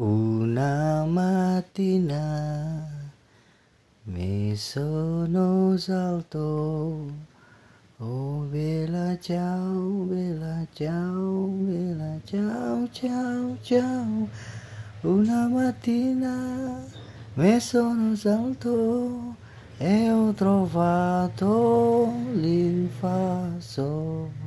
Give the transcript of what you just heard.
Una mattina mi sono salto, oh bella ciao, bella ciao, bella ciao, ciao, ciao. Una mattina mi sono salto e ho trovato l'infaso.